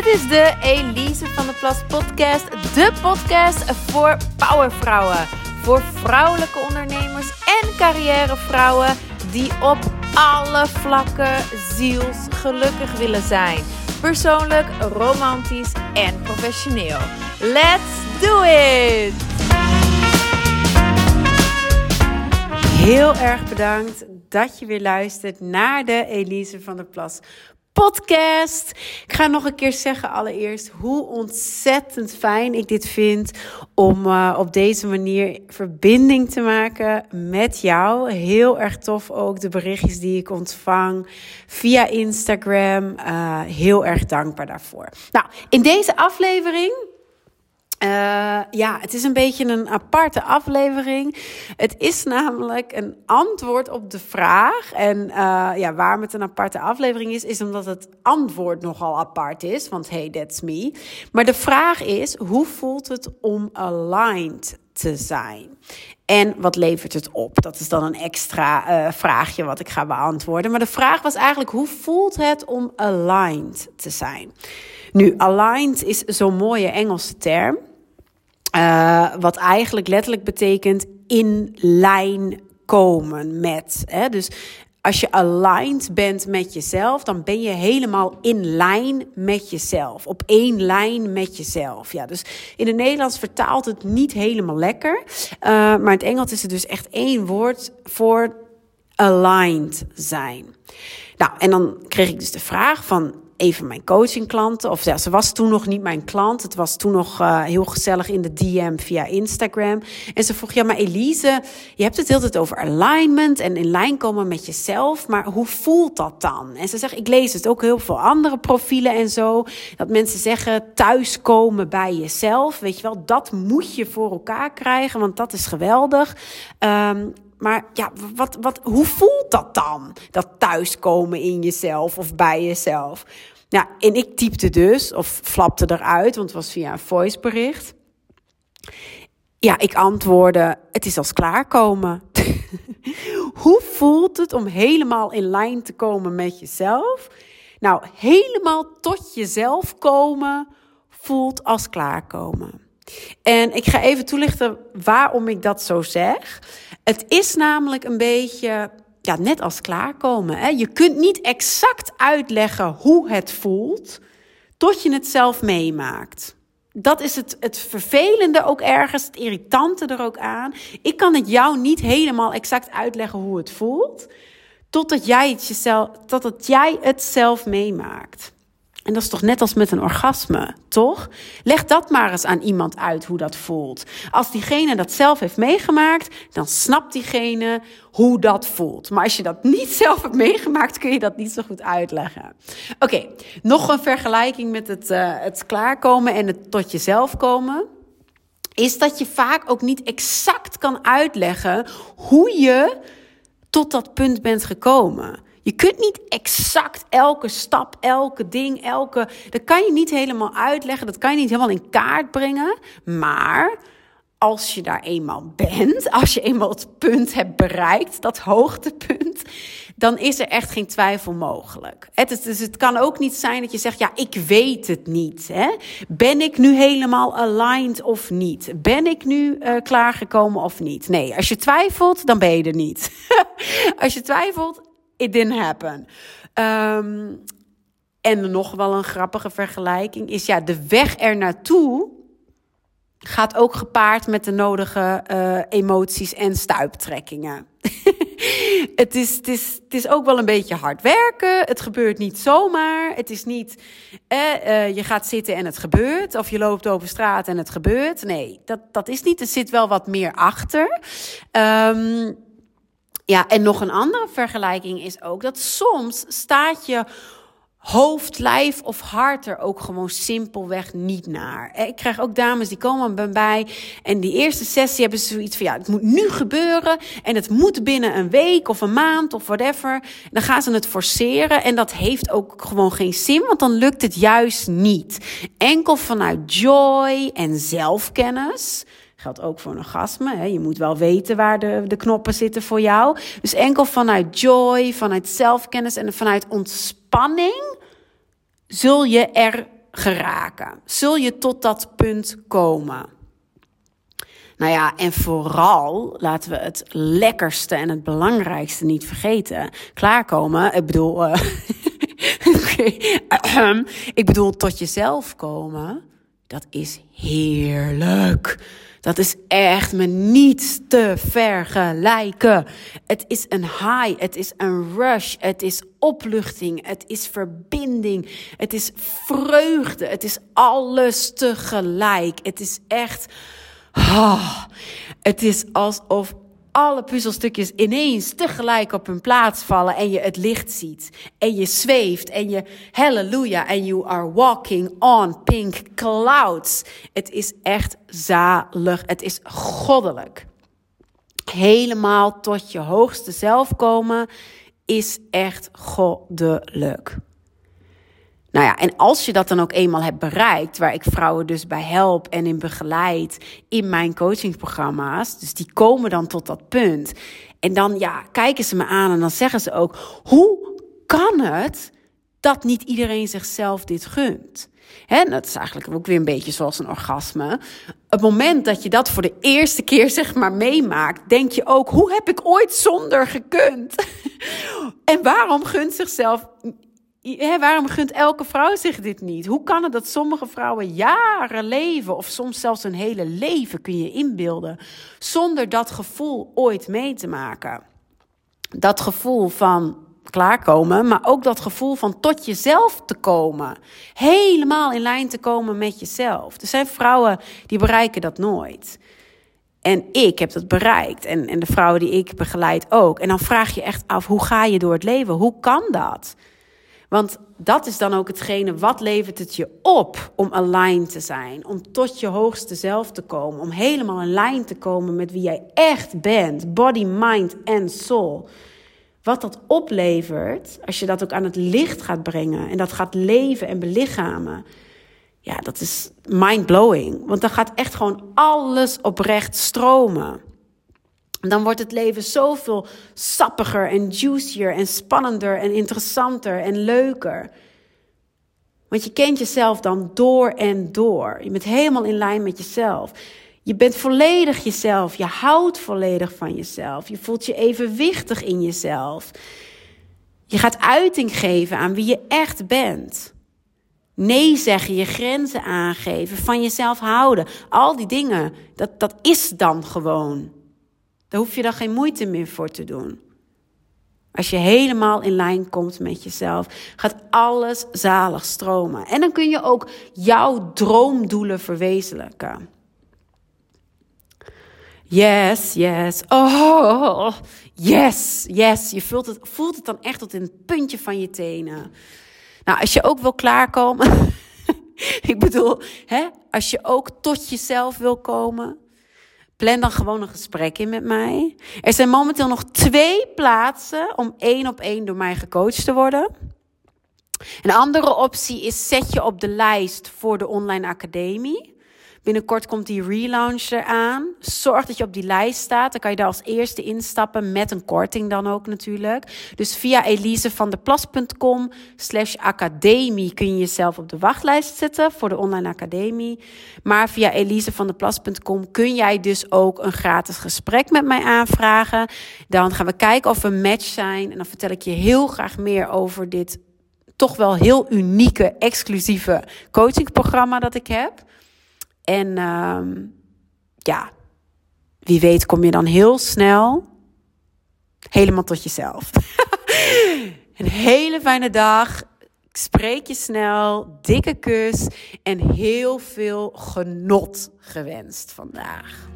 Dit is de Elise van der Plas podcast. De podcast voor powervrouwen. Voor vrouwelijke ondernemers en carrièrevrouwen die op alle vlakken zielsgelukkig willen zijn. Persoonlijk, romantisch en professioneel. Let's do it! Heel erg bedankt dat je weer luistert naar de Elise van der Plas podcast. Ik ga nog een keer zeggen allereerst hoe ontzettend fijn ik dit vind om uh, op deze manier verbinding te maken met jou. Heel erg tof ook de berichtjes die ik ontvang via Instagram. Uh, heel erg dankbaar daarvoor. Nou, in deze aflevering uh, ja, het is een beetje een aparte aflevering. Het is namelijk een antwoord op de vraag. En uh, ja, waarom het een aparte aflevering is, is omdat het antwoord nogal apart is. Want hey, that's me. Maar de vraag is: hoe voelt het om aligned te zijn? En wat levert het op? Dat is dan een extra uh, vraagje wat ik ga beantwoorden. Maar de vraag was eigenlijk: hoe voelt het om aligned te zijn? Nu, aligned is zo'n mooie Engelse term. Uh, wat eigenlijk letterlijk betekent in lijn komen met. Hè? Dus als je aligned bent met jezelf, dan ben je helemaal in lijn met jezelf. Op één lijn met jezelf. Ja, dus in het Nederlands vertaalt het niet helemaal lekker. Uh, maar in het Engels is het dus echt één woord voor aligned zijn. Nou, en dan kreeg ik dus de vraag van een van mijn coachingklanten. Of ze was toen nog niet mijn klant. Het was toen nog uh, heel gezellig in de DM via Instagram. En ze vroeg, ja, maar Elise, je hebt het heel tijd over alignment en in lijn komen met jezelf. Maar hoe voelt dat dan? En ze zegt, ik lees het ook heel veel andere profielen en zo. Dat mensen zeggen, thuiskomen bij jezelf. Weet je wel, dat moet je voor elkaar krijgen, want dat is geweldig. Um, maar ja, wat, wat, hoe voelt dat dan? Dat thuiskomen in jezelf of bij jezelf. Ja, en ik typte dus, of flapte eruit, want het was via een voicebericht. Ja, ik antwoordde: Het is als klaarkomen. hoe voelt het om helemaal in lijn te komen met jezelf? Nou, helemaal tot jezelf komen voelt als klaarkomen. En ik ga even toelichten waarom ik dat zo zeg. Het is namelijk een beetje ja, net als klaarkomen. Hè? Je kunt niet exact uitleggen hoe het voelt tot je het zelf meemaakt. Dat is het, het vervelende ook ergens, het irritante er ook aan. Ik kan het jou niet helemaal exact uitleggen hoe het voelt, totdat jij het, jezelf, totdat jij het zelf meemaakt. En dat is toch net als met een orgasme, toch? Leg dat maar eens aan iemand uit hoe dat voelt. Als diegene dat zelf heeft meegemaakt, dan snapt diegene hoe dat voelt. Maar als je dat niet zelf hebt meegemaakt, kun je dat niet zo goed uitleggen. Oké, nog een vergelijking met het, uh, het klaarkomen en het tot jezelf komen. Is dat je vaak ook niet exact kan uitleggen hoe je tot dat punt bent gekomen. Je kunt niet exact elke stap, elke ding, elke. Dat kan je niet helemaal uitleggen. Dat kan je niet helemaal in kaart brengen. Maar als je daar eenmaal bent, als je eenmaal het punt hebt bereikt, dat hoogtepunt, dan is er echt geen twijfel mogelijk. Het is, dus het kan ook niet zijn dat je zegt, ja, ik weet het niet. Hè? Ben ik nu helemaal aligned of niet? Ben ik nu uh, klaargekomen of niet? Nee, als je twijfelt, dan ben je er niet. als je twijfelt, it didn't happen. Um, en nog wel een grappige vergelijking is, ja, de weg er naartoe gaat ook gepaard met de nodige uh, emoties en stuiptrekkingen. het, is, het, is, het is ook wel een beetje hard werken. Het gebeurt niet zomaar. Het is niet, eh, je gaat zitten en het gebeurt. Of je loopt over straat en het gebeurt. Nee, dat, dat is niet. Er zit wel wat meer achter. Um, ja, en nog een andere vergelijking is ook dat soms staat je hoofd, lijf of hart er ook gewoon simpelweg niet naar. Ik krijg ook dames die komen bij en die eerste sessie hebben ze zoiets van ja, het moet nu gebeuren en het moet binnen een week of een maand of whatever. Dan gaan ze het forceren en dat heeft ook gewoon geen zin, want dan lukt het juist niet. Enkel vanuit joy en zelfkennis Geldt ook voor een orgasme. Hè. Je moet wel weten waar de, de knoppen zitten voor jou. Dus enkel vanuit joy, vanuit zelfkennis en vanuit ontspanning zul je er geraken? Zul je tot dat punt komen? Nou ja, en vooral laten we het lekkerste en het belangrijkste niet vergeten. Klaarkomen, ik bedoel, uh, ik bedoel tot jezelf komen. Dat is heerlijk. Dat is echt met niets te vergelijken. Het is een high, het is een rush, het is opluchting, het is verbinding, het is vreugde, het is alles tegelijk. Het is echt. Oh, het is alsof alle puzzelstukjes ineens tegelijk op hun plaats vallen en je het licht ziet. En je zweeft en je halleluja en you are walking on pink clouds. Het is echt zalig. Het is goddelijk. Helemaal tot je hoogste zelf komen is echt goddelijk. Nou ja, en als je dat dan ook eenmaal hebt bereikt, waar ik vrouwen dus bij help en in begeleid in mijn coachingsprogramma's, dus die komen dan tot dat punt. En dan ja, kijken ze me aan en dan zeggen ze ook: hoe kan het dat niet iedereen zichzelf dit gunt? Hè, dat is eigenlijk ook weer een beetje zoals een orgasme. Het moment dat je dat voor de eerste keer zeg maar meemaakt, denk je ook: hoe heb ik ooit zonder gekund? en waarom gunt zichzelf waarom gunt elke vrouw zich dit niet? Hoe kan het dat sommige vrouwen jaren leven, of soms zelfs een hele leven kun je inbeelden, zonder dat gevoel ooit mee te maken? Dat gevoel van klaarkomen, maar ook dat gevoel van tot jezelf te komen. Helemaal in lijn te komen met jezelf. Er zijn vrouwen die bereiken dat nooit. En ik heb dat bereikt. En, en de vrouwen die ik begeleid ook. En dan vraag je echt af, hoe ga je door het leven? Hoe kan dat? Want dat is dan ook hetgene, wat levert het je op om aligned te zijn? Om tot je hoogste zelf te komen. Om helemaal in lijn te komen met wie jij echt bent. Body, mind en soul. Wat dat oplevert, als je dat ook aan het licht gaat brengen. En dat gaat leven en belichamen. Ja, dat is mind-blowing. Want dan gaat echt gewoon alles oprecht stromen dan wordt het leven zoveel sappiger en juicier en spannender en interessanter en leuker. Want je kent jezelf dan door en door. Je bent helemaal in lijn met jezelf. Je bent volledig jezelf. Je houdt volledig van jezelf. Je voelt je evenwichtig in jezelf. Je gaat uiting geven aan wie je echt bent. Nee zeggen, je grenzen aangeven, van jezelf houden. Al die dingen, dat, dat is dan gewoon. Daar hoef je dan geen moeite meer voor te doen. Als je helemaal in lijn komt met jezelf, gaat alles zalig stromen. En dan kun je ook jouw droomdoelen verwezenlijken. Yes, yes. Oh, yes, yes. Je voelt het, voelt het dan echt tot in het puntje van je tenen. Nou, als je ook wil klaarkomen. ik bedoel, hè, als je ook tot jezelf wil komen. Plan dan gewoon een gesprek in met mij. Er zijn momenteel nog twee plaatsen om één op één door mij gecoacht te worden. Een andere optie is zet je op de lijst voor de online academie. Binnenkort komt die relaunch eraan. Zorg dat je op die lijst staat. Dan kan je daar als eerste instappen met een korting dan ook natuurlijk. Dus via elisevandeplas.com slash academie kun je jezelf op de wachtlijst zetten voor de online academie. Maar via elisevandeplas.com kun jij dus ook een gratis gesprek met mij aanvragen. Dan gaan we kijken of we een match zijn. En dan vertel ik je heel graag meer over dit toch wel heel unieke, exclusieve coachingprogramma dat ik heb. En uh, ja, wie weet kom je dan heel snel helemaal tot jezelf. een hele fijne dag. Ik spreek je snel. Dikke kus. En heel veel genot gewenst vandaag.